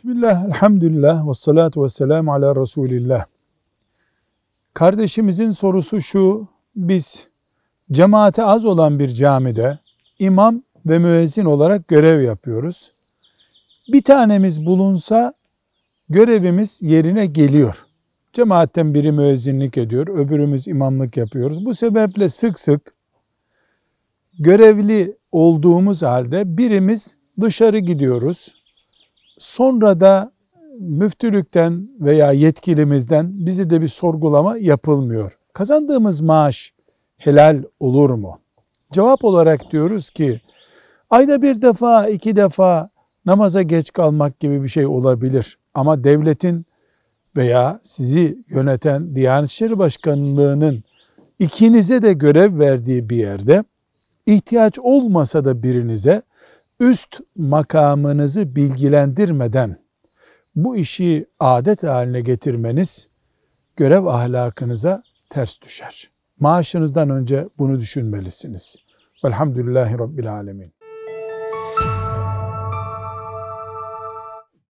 Bismillah, elhamdülillah, ve salatu ve selamu ala Resulillah. Kardeşimizin sorusu şu, biz cemaate az olan bir camide imam ve müezzin olarak görev yapıyoruz. Bir tanemiz bulunsa görevimiz yerine geliyor. Cemaatten biri müezzinlik ediyor, öbürümüz imamlık yapıyoruz. Bu sebeple sık sık görevli olduğumuz halde birimiz dışarı gidiyoruz. Sonra da müftülükten veya yetkilimizden bizi de bir sorgulama yapılmıyor. Kazandığımız maaş helal olur mu? Cevap olarak diyoruz ki ayda bir defa, iki defa namaza geç kalmak gibi bir şey olabilir. Ama devletin veya sizi yöneten Diyanet İşleri Başkanlığı'nın ikinize de görev verdiği bir yerde ihtiyaç olmasa da birinize üst makamınızı bilgilendirmeden bu işi adet haline getirmeniz görev ahlakınıza ters düşer. Maaşınızdan önce bunu düşünmelisiniz. Velhamdülillahi Rabbil Alemin.